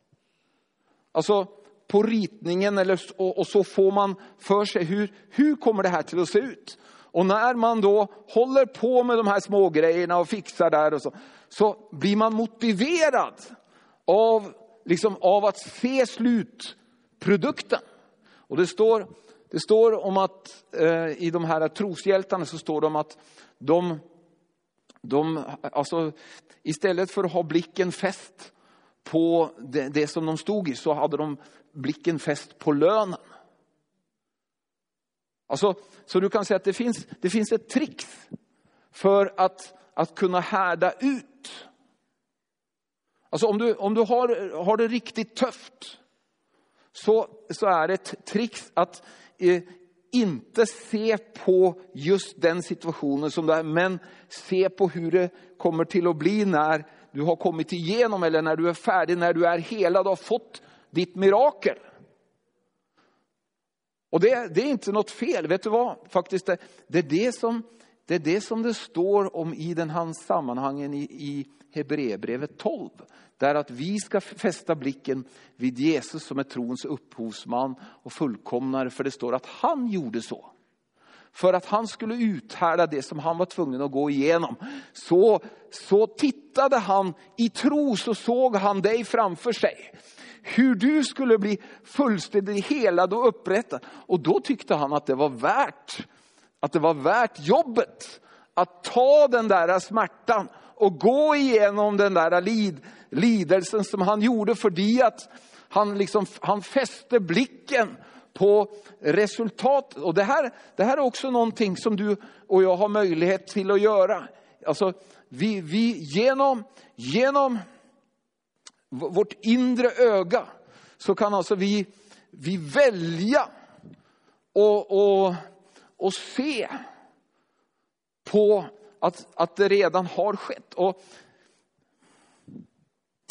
Alltså på ritningen eller, och, och, så får man för sig hur, hur kommer det här till att se ut. Och när man då håller på med de här små grejerna och fixar där och så, så blir man motiverad av, liksom, av att se slutprodukten. Och det står det står om att eh, i de här troshjältarna så står det om att de, de alltså, istället för att ha blicken fäst på det, det, som de stod i så hade de blicken fäst på lönen. Alltså, så du kan säga att det finns, det finns ett trick för att, att kunna härda ut. Alltså om du, om du har, har det riktigt tufft så, så är det ett trick att Eh, inte se på just den situationen som det är, men se på hur det kommer till att bli när du har kommit igenom eller när du är färdig, när du är helad och har fått ditt mirakel. Och det, det är inte något fel, vet du vad? Faktiskt, det, det, är det, som, det är det som det står om i den här sammanhangen i, i Hebreerbrevet 12. Där att vi ska fästa blicken vid Jesus som är trons upphovsman och fullkomnare. För det står att han gjorde så. För att han skulle uthärda det som han var tvungen att gå igenom. Så, så tittade han i tro, så såg han dig framför sig. Hur du skulle bli fullständigt helad och upprättad. Och då tyckte han att det var värt, att det var värt jobbet. Att ta den där smärtan och gå igenom den där lid, lidelsen som han gjorde för att han, liksom, han fäste blicken på resultatet. Och det här, det här är också någonting som du och jag har möjlighet till att göra. Alltså, vi, vi genom, genom vårt inre öga så kan alltså vi, vi välja och, och, och se på att, att det redan har skett. Och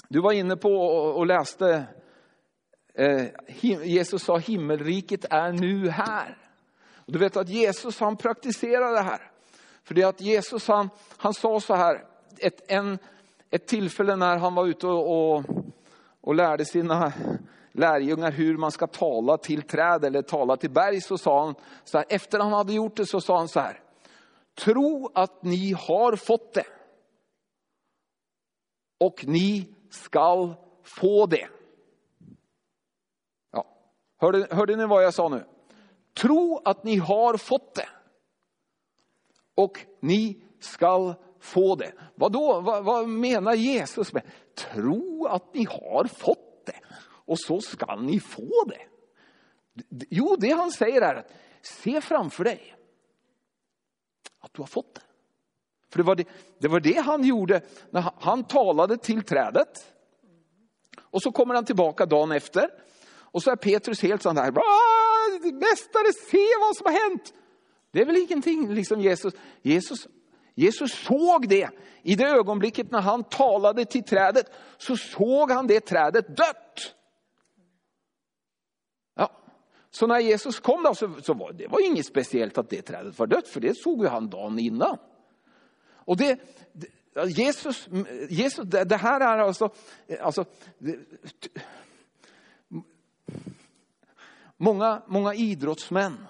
du var inne på och läste, eh, Jesus sa himmelriket är nu här. Och du vet att Jesus han praktiserade det här. För det att Jesus han, han sa så här, ett, en, ett tillfälle när han var ute och, och, och lärde sina lärjungar hur man ska tala till träd eller tala till berg så sa han så här, efter han hade gjort det så sa han så här, tro att ni har fått det. Och ni skall få det. Ja. Hörde, hörde ni vad jag sa nu? Tro att ni har fått det. och ni skall få det. Vad då? Vad, vad menar Jesus med tro att ni har fått det och så skall ni få det? Jo, det han säger är att se framför dig att du har fått det. För det var det, det var det han gjorde när han, han talade till trädet. Och så kommer han tillbaka dagen efter. Och så är Petrus helt sån här, mästare se vad som har hänt. Det är väl ingenting, liksom Jesus. Jesus. Jesus såg det. I det ögonblicket när han talade till trädet så såg han det trädet dött. Så när Jesus kom då så, så var det var inget speciellt att det trädet var dött, för det såg ju han dagen innan. Och det, Jesus, Jesus det här är alltså, eh, alltså det, många, många idrottsmän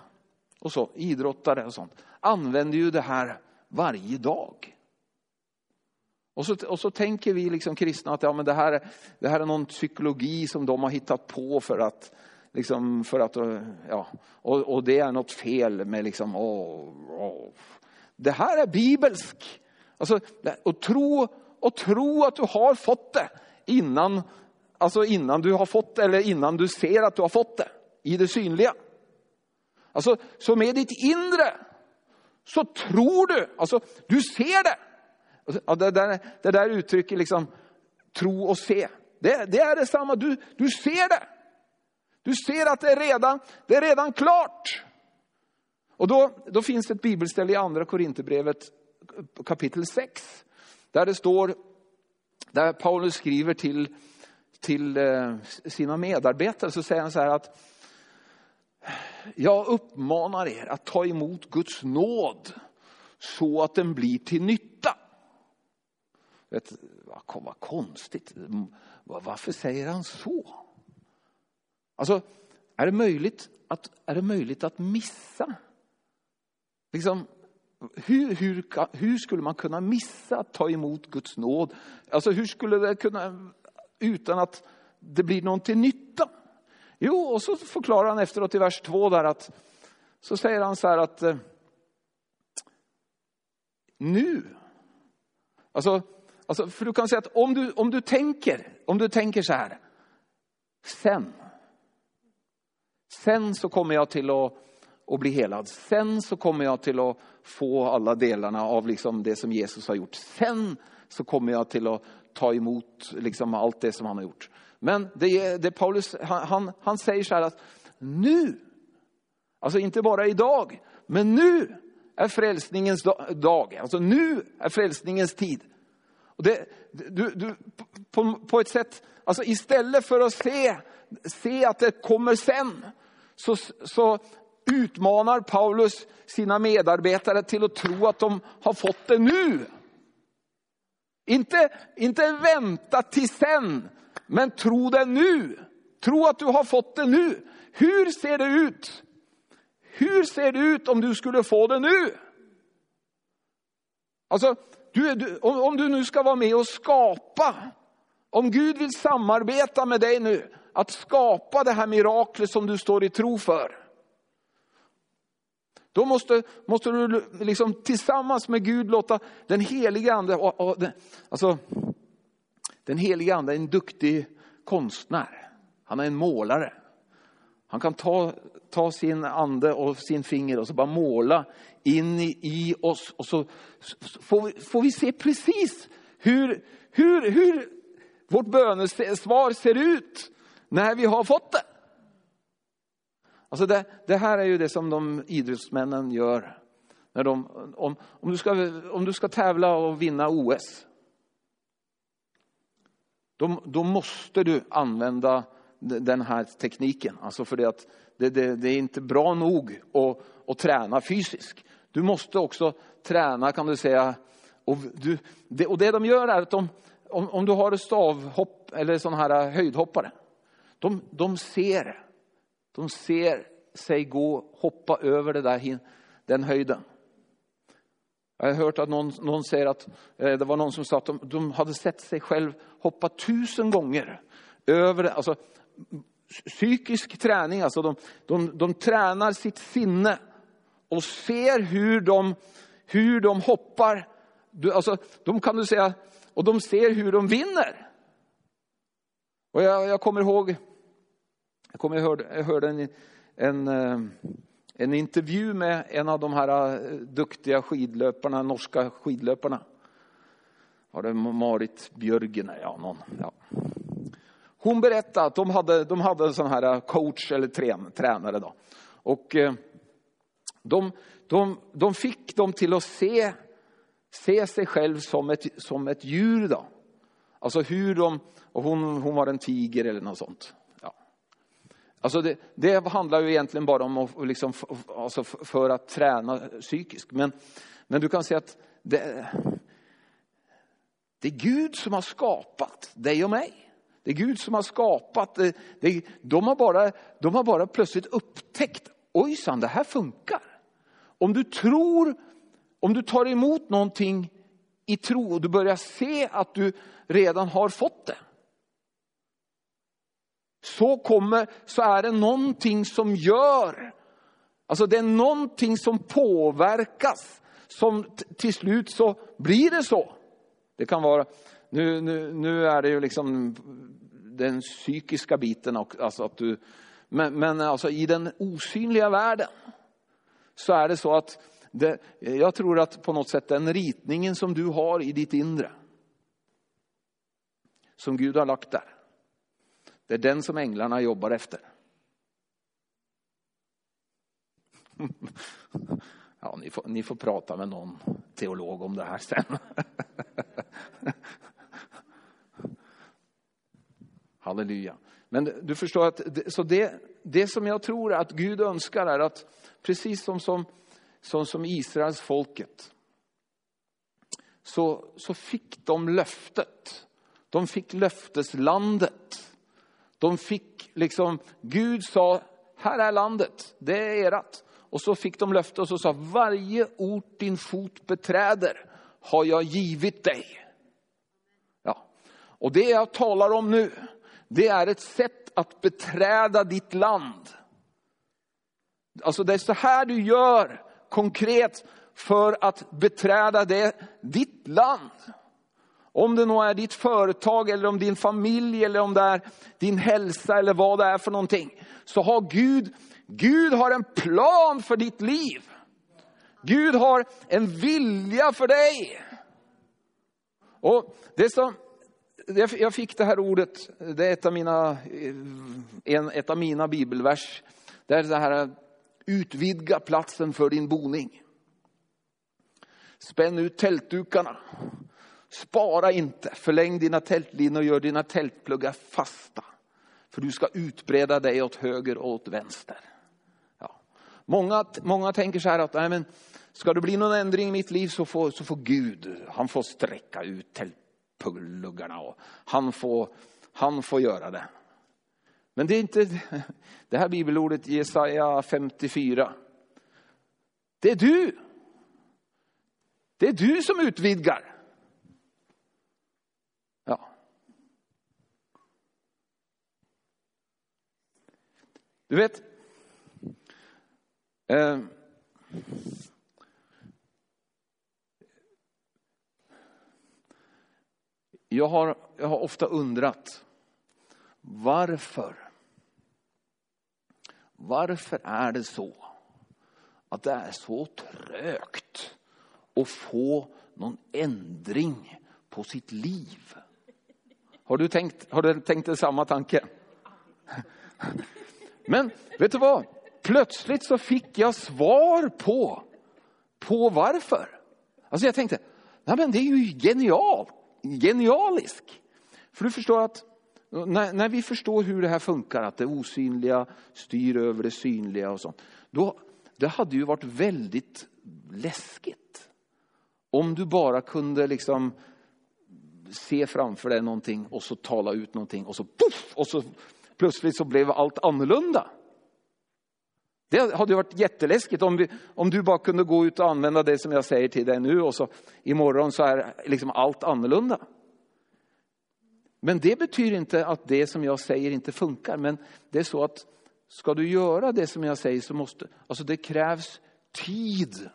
och så, idrottare och sånt, använder ju det här varje dag. Och så, och så tänker vi liksom kristna att ja, men det, här, det här är någon psykologi som de har hittat på för att, liksom, för att ja, och, och det är något fel med liksom, åh, åh. Det här är bibelsk. Alltså, och, tro, och tro att du har fått det innan, alltså innan du har fått det eller innan du ser att du har fått det i det synliga. Alltså, så med ditt inre så tror du, alltså du ser det. Alltså, ja, det, där, det där uttrycket liksom tro och se. Det, det är detsamma, du, du ser det. Du ser att det är redan, det är redan klart. Och då, då finns det ett bibelställe i andra Korinthierbrevet kapitel 6. Där det står, där Paulus skriver till, till eh, sina medarbetare så säger han så här att jag uppmanar er att ta emot Guds nåd så att den blir till nytta. Vet, vad konstigt. Varför säger han så? Alltså, är det möjligt att, är det möjligt att missa? Liksom, hur, hur, hur skulle man kunna missa att ta emot Guds nåd? Alltså hur skulle det kunna, utan att det blir någon till nytta? Jo, och så förklarar han efteråt i vers 2 där att, så säger han så här att eh, nu, alltså, alltså för du kan säga att om du, om du tänker, om du tänker så här, sen, sen så kommer jag till att, att bli helad. Sen så kommer jag till att få alla delarna av liksom det som Jesus har gjort. Sen så kommer jag till att ta emot liksom allt det som han har gjort. Men det, det Paulus, han, han säger så här att nu, alltså inte bara idag, men nu är frälsningens dag. Alltså nu är frälsningens tid. Och det, du, du, på, på ett sätt, alltså istället för att se, se att det kommer sen, så, så utmanar Paulus sina medarbetare till att tro att de har fått det nu. Inte, inte vänta till sen, men tro det nu. Tro att du har fått det nu. Hur ser det ut? Hur ser det ut om du skulle få det nu? Alltså, du, du, om, om du nu ska vara med och skapa, om Gud vill samarbeta med dig nu, att skapa det här miraklet som du står i tro för. Då måste, måste du liksom tillsammans med Gud låta den heliga ande, och, och, alltså den heliga ande är en duktig konstnär. Han är en målare. Han kan ta, ta sin ande och sin finger och så bara måla in i, i oss. Och så, så får, vi, får vi se precis hur, hur, hur vårt bönesvar ser ut när vi har fått det. Alltså det, det, här är ju det som de idrottsmännen gör. När de, om, om, du ska, om du ska tävla och vinna OS, då, då måste du använda den här tekniken. Alltså för det, att det, det, det är inte bra nog att, att träna fysiskt. Du måste också träna kan du säga. Och, du, det, och det de gör är att de, om, om du har stavhopp eller sån här höjdhoppare. De, de ser, de ser sig gå, hoppa över det där, den höjden. Jag har hört att någon, någon säger att eh, det var någon som sa att de, de, hade sett sig själv hoppa tusen gånger över det. Alltså, psykisk träning, alltså de, de, de tränar sitt sinne och ser hur de, hur de hoppar. Du, alltså, de kan du säga, och de ser hur de vinner. Och jag, jag kommer ihåg, jag, kommer, jag hörde, jag hörde en, en, eh, en intervju med en av de här eh, duktiga skidlöparna, norska skidlöparna. Var det Marit Björgen? Ja, någon. Ja. Hon berättade att de hade, de hade en sån här eh, coach eller trän, tränare. Då. Och de, de, de fick dem till att se, se sig själv som ett, som ett djur. Då. Alltså hur de, och hon, hon var en tiger eller något sånt. Alltså det, det handlar ju egentligen bara om att, liksom, alltså för att träna psykiskt. Men, men du kan säga att det, det är Gud som har skapat dig och mig. Det är Gud som har skapat. Eh, det, det, de, har bara, de har bara plötsligt upptäckt, ojsan det här funkar. Om du tror, om du tar emot någonting i tro och du börjar se att du redan har fått det. Så kommer, så är det någonting som gör, alltså det är någonting som påverkas. Som till slut så blir det så. Det kan vara, nu, nu, nu är det ju liksom den psykiska biten, alltså att du, men, men alltså i den osynliga världen så är det så att det, jag tror att på något sätt den ritningen som du har i ditt inre, som Gud har lagt där, det är den som änglarna jobbar efter. Ja, ni får, ni får prata med någon teolog om det här sen. Halleluja. Men du förstår att så det, det som jag tror att Gud önskar är att precis som, som, som, som Israels folket så, så fick de löftet. De fick löfteslandet. De fick liksom, Gud sa, här är landet, det är erat. Och så fick de löfte och så sa, varje ort din fot beträder har jag givit dig. Ja. Och det jag talar om nu, det är ett sätt att beträda ditt land. Alltså det är så här du gör konkret för att beträda det, ditt land. Om det nu är ditt företag eller om din familj eller om det är din hälsa eller vad det är för någonting. Så har Gud, Gud har en plan för ditt liv. Gud har en vilja för dig. Och det som, jag fick det här ordet, det är ett av mina, en, ett av mina bibelvers. Det är det här, utvidga platsen för din boning. Spänn ut tältdukarna. Spara inte, förläng dina tältlinor och gör dina tältpluggar fasta. För du ska utbreda dig åt höger och åt vänster. Ja. Många, många tänker så här att, nej men, ska det bli någon ändring i mitt liv så får, så får Gud, han får sträcka ut tältpluggarna. och han får, han får göra det. Men det är inte det här bibelordet Jesaja 54. Det är du. Det är du som utvidgar. Du vet, eh, Jag har, jag har ofta undrat varför? Varför är det så att det är så trögt att få någon ändring på sitt liv? Har du tänkt, har du tänkt samma tanke? Men vet du vad? Plötsligt så fick jag svar på, på varför. Alltså jag tänkte, nej men det är ju genialt genialisk. För du förstår att när, när, vi förstår hur det här funkar, att det osynliga styr över det synliga och sånt. Då, det hade ju varit väldigt läskigt. Om du bara kunde liksom se framför dig någonting och så tala ut någonting och så puff, och så plötsligt så blev allt annorlunda. Det hade varit jätteläskigt om, vi, om du bara kunde gå ut och använda det som jag säger till dig nu och så imorgon så är liksom allt annorlunda. Men det betyder inte att det som jag säger inte funkar. Men det är så att ska du göra det som jag säger så måste, alltså det krävs tid.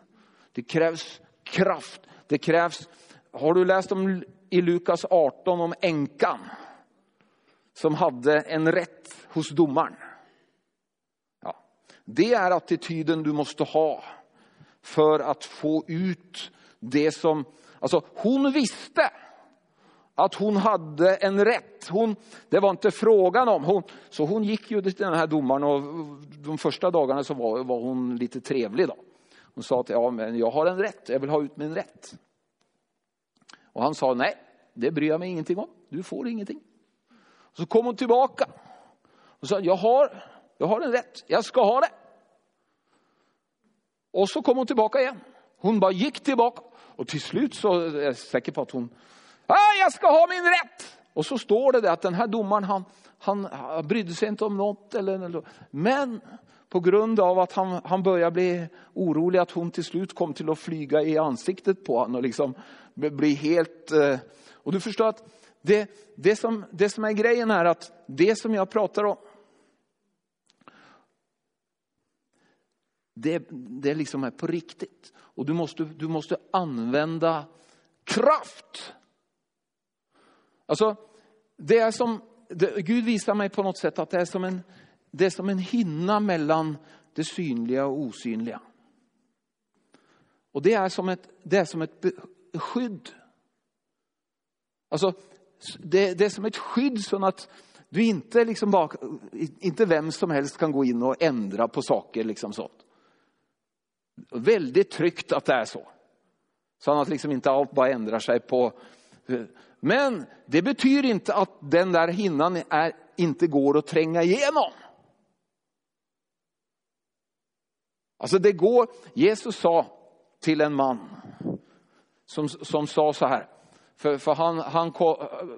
Det krävs kraft. Det krävs, har du läst om i Lukas 18 om änkan som hade en rätt hos domaren? Ja, det är attityden du måste ha för att få ut det som, alltså hon visste att hon hade en rätt. Hon, det var inte frågan om, hon, så hon gick ju till den här domaren och de första dagarna så var, var hon lite trevlig. Då. Hon sa att ja, men jag har en rätt, jag vill ha ut min rätt. Och han sa nej, det bryr jag mig ingenting om, du får ingenting. Så kom hon tillbaka och sa jag har, jag har en rätt, jag ska ha det. Och så kom hon tillbaka igen. Hon bara gick tillbaka och till slut så är jag säker på att hon Ah, jag ska ha min rätt! Och så står det där att den här domaren han, han brydde sig inte om något. Eller, eller, men på grund av att han, han började bli orolig att hon till slut kom till att flyga i ansiktet på honom och liksom bli helt... Eh, och du förstår att det, det, som, det som är grejen är att det som jag pratar om det, det liksom är på riktigt. Och du måste, du måste använda kraft Alltså, det är som, det, Gud visar mig på något sätt att det är, som en, det är som en hinna mellan det synliga och osynliga. Och det är som ett, det är som ett skydd. Alltså, det, det är som ett skydd så att du inte liksom bak, inte vem som helst kan gå in och ändra på saker. Liksom sånt. Väldigt tryggt att det är så. Så att liksom inte allt bara ändrar sig på eh, men det betyder inte att den där hinnan är, inte går att tränga igenom. Alltså det går, Jesus sa till en man som, som sa så här, för, för han, han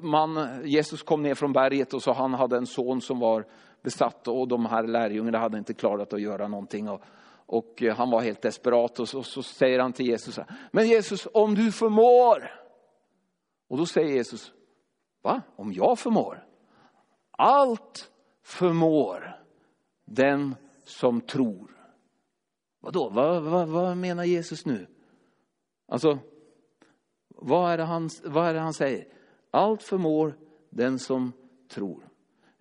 man, Jesus kom ner från berget och så han hade en son som var besatt och de här lärjungarna hade inte klarat att göra någonting. Och, och eh, han var helt desperat och så, så säger han till Jesus, men Jesus om du förmår och då säger Jesus, va? Om jag förmår? Allt förmår den som tror. Vadå, vad, vad, vad menar Jesus nu? Alltså, vad är, det han, vad är det han säger? Allt förmår den som tror.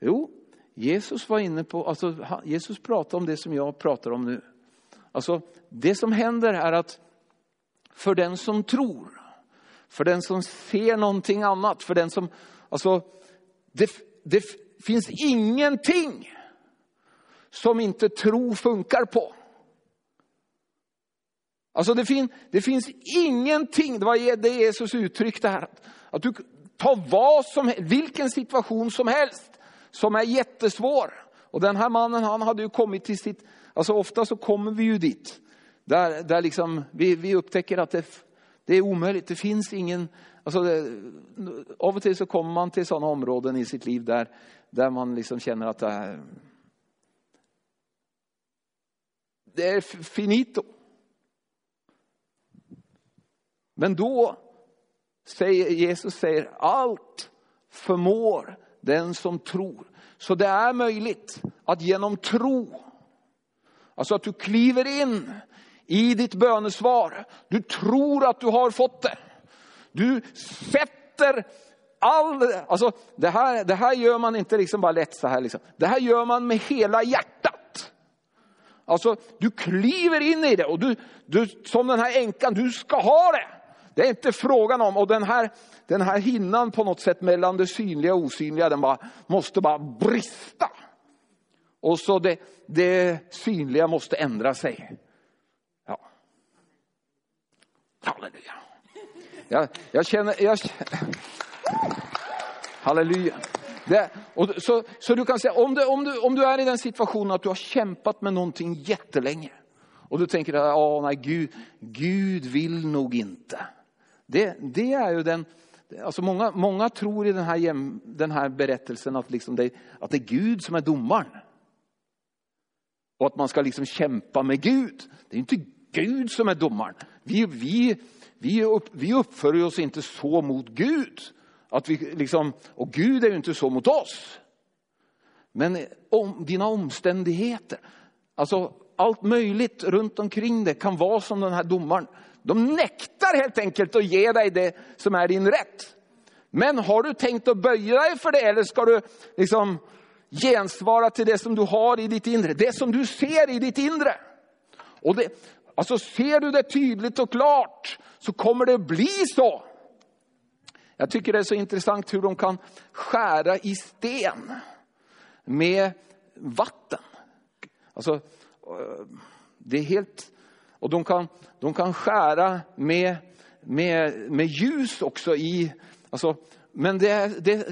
Jo, Jesus var inne på, alltså Jesus pratade om det som jag pratar om nu. Alltså det som händer är att för den som tror för den som ser någonting annat, för den som, alltså, det, det finns ingenting som inte tro funkar på. Alltså det, fin, det finns ingenting, det var det Jesus uttryckte här, att du tar vad som vilken situation som helst som är jättesvår. Och den här mannen han hade ju kommit till sitt, alltså ofta så kommer vi ju dit, där, där liksom vi, vi upptäcker att det det är omöjligt, det finns ingen... Alltså det, av och till så kommer man till sådana områden i sitt liv där, där man liksom känner att det är, det är finito. Men då säger Jesus säger allt förmår den som tror. Så det är möjligt att genom tro, alltså att du kliver in i ditt bönesvar. Du tror att du har fått det. Du sätter all, alltså det här, det här gör man inte liksom bara lätt så här liksom. Det här gör man med hela hjärtat. Alltså du kliver in i det och du, du som den här änkan, du ska ha det. Det är inte frågan om, och den här, den här hinnan på något sätt mellan det synliga och osynliga, den bara, måste bara brista. Och så det, det synliga måste ändra sig. Halleluja. Jag, jag känner, jag, halleluja. Det, och så, så du kan säga, om du, om, du, om du är i den situationen att du har kämpat med någonting jättelänge och du tänker, ja nej, Gud, Gud vill nog inte. Det, det är ju den, alltså många, många tror i den här, den här berättelsen att, liksom det, att det är Gud som är domaren. Och att man ska liksom kämpa med Gud. Det är inte Gud som är domaren. Vi, vi, vi, upp, vi uppför oss inte så mot Gud. Att vi liksom, och Gud är ju inte så mot oss. Men om, dina omständigheter, alltså allt möjligt runt omkring dig kan vara som den här domaren. De nektar helt enkelt att ge dig det som är din rätt. Men har du tänkt att böja dig för det eller ska du liksom gensvara till det som du har i ditt inre? Det som du ser i ditt inre. Och det, alltså ser du det tydligt och klart så kommer det bli så. Jag tycker det är så intressant hur de kan skära i sten med vatten. Alltså, eh, det är helt... Och de kan, de kan skära med, med, med ljus också i... Alltså, men det, det,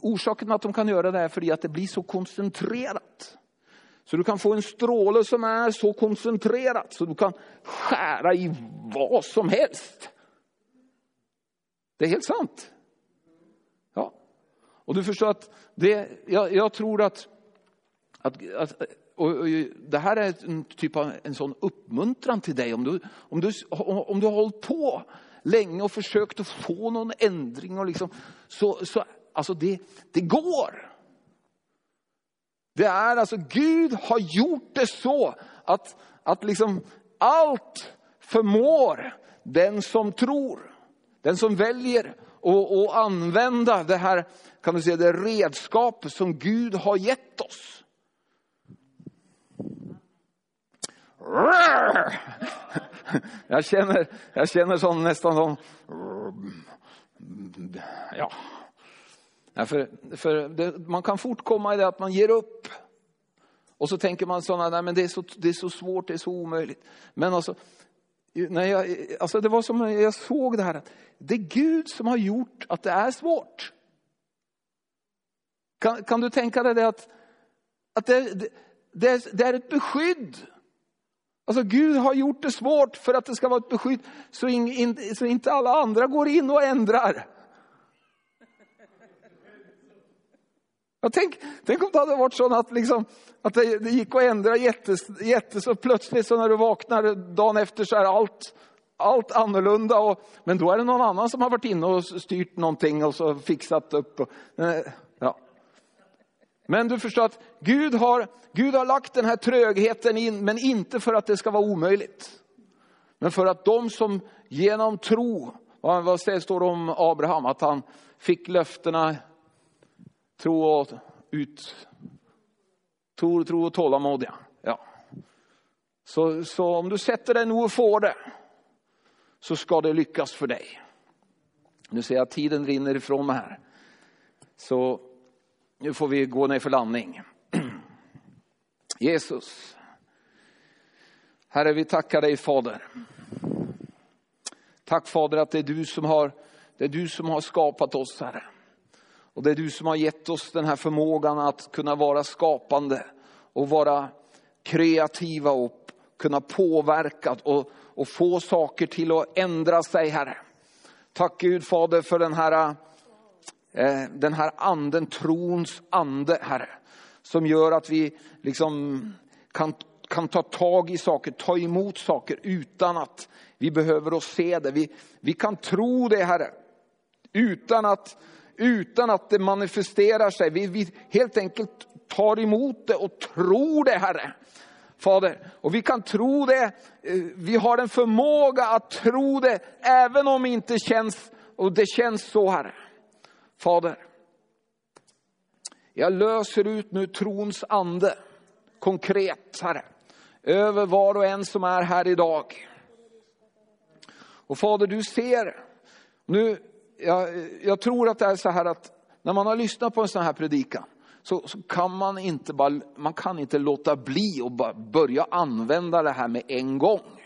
orsaken att de kan göra det är för att det blir så koncentrerat. Så du kan få en stråle som är så koncentrerad så du kan skära i vad som helst. Det är helt sant. Ja. Och du förstår att det, jag, jag tror att, att, att och, och, det här är en typ av en sån uppmuntran till dig om du, om du, om du har hållit på länge och försökt att få någon ändring och liksom, så, så alltså det, det går. Det är alltså, Gud har gjort det så att, att liksom allt förmår den som tror. Den som väljer att använda det här, kan du säga, det redskap som Gud har gett oss. Jag känner, jag känner som, nästan som... Ja. för, för det, man kan fort komma i det att man ger upp. Och så tänker man sådana, nej men det är så, det är så svårt, det är så omöjligt. Men alltså, när jag, alltså det var som jag såg det här, att det är Gud som har gjort att det är svårt. Kan, kan du tänka dig det att, att det, det, det, det är ett beskydd Alltså Gud har gjort det svårt för att det ska vara ett beskydd så, in, in, så inte alla andra går in och ändrar. Ja, tänk, tänk om det hade varit så att, liksom, att det, det gick att ändra jättes, jättes och plötsligt så när du vaknar dagen efter så är allt, allt annorlunda. Och, men då är det någon annan som har varit inne och styrt någonting och så fixat upp. Och, eh, men du förstår att Gud har, Gud har lagt den här trögheten in, men inte för att det ska vara omöjligt. Men för att de som genom tro, vad står det om Abraham? Att han fick löftena, tro och ut, tro, tro och tålamod. Ja. ja. Så, så om du sätter dig nu och får det, så ska det lyckas för dig. Nu ser jag att tiden rinner ifrån mig här. Så nu får vi gå ner för landning. Jesus. Herre, vi tackar dig Fader. Tack Fader att det är du som har, det är du som har skapat oss Herre. Och det är du som har gett oss den här förmågan att kunna vara skapande och vara kreativa och kunna påverka och, och få saker till att ändra sig Herre. Tack Gud Fader för den här Eh, den här anden, trons ande, Herre. Som gör att vi liksom kan, kan ta tag i saker, ta emot saker utan att vi behöver att se det. Vi, vi kan tro det, Herre. Utan att, utan att det manifesterar sig. Vi, vi helt enkelt tar emot det och tror det, Herre. Fader, och vi kan tro det, eh, vi har en förmåga att tro det, även om det inte känns, och det känns så, Herre. Fader, jag löser ut nu trons ande, konkret Herre, över var och en som är här idag. Och Fader, du ser, nu, jag, jag tror att det är så här att när man har lyssnat på en sån här predikan, så, så, kan man inte, bara, man kan inte låta bli och bara börja använda det här med en gång.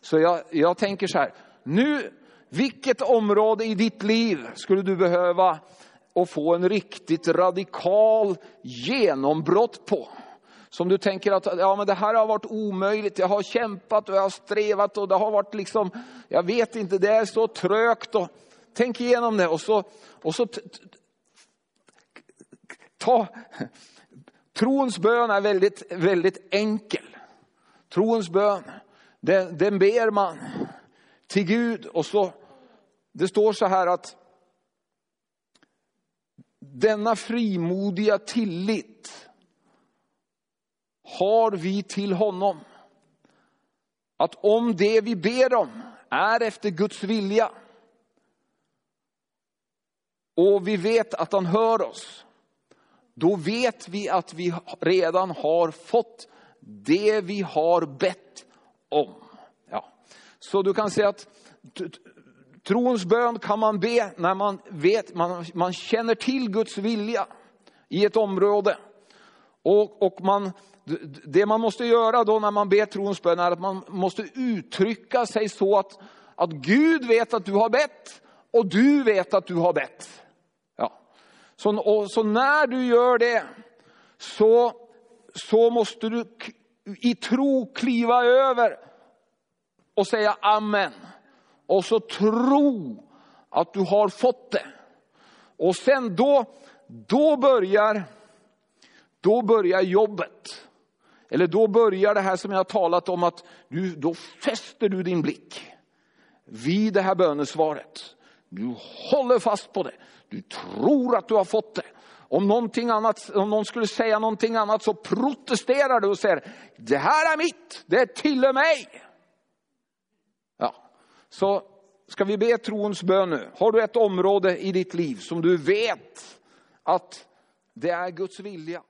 Så jag, jag tänker så här, nu vilket område i ditt liv skulle du behöva och få en riktigt radikal genombrott på? Som du tänker att ja, men det här har varit omöjligt, jag har kämpat och jag har strävat och det har varit liksom, jag vet inte, det är så trögt. Och, tänk igenom det och så, och så ta, trons bön är väldigt, väldigt enkel. Trons bön, den, den ber man till Gud och så, det står så här att denna frimodiga tillit har vi till honom. Att om det vi ber om är efter Guds vilja. Och vi vet att han hör oss. Då vet vi att vi redan har fått det vi har bett om. Så du kan säga att trons bön kan man be när man vet, man, man känner till Guds vilja i ett område. Och, och man, det man måste göra då när man ber trons bön är att man måste uttrycka sig så att, att Gud vet att du har bett och du vet att du har bett. Ja. Så, och, så när du gör det så, så måste du i tro kliva över och säga amen. Och så tro att du har fått det. Och sen då, då börjar, då börjar jobbet. Eller då börjar det här som jag har talat om att du, då fäster du din blick vid det här bönesvaret. Du håller fast på det. Du tror att du har fått det. Om, någonting annat, om någon skulle säga någonting annat så protesterar du och säger, det här är mitt, det tillhör mig. Så ska vi be trons bön nu. Har du ett område i ditt liv som du vet att det är Guds vilja.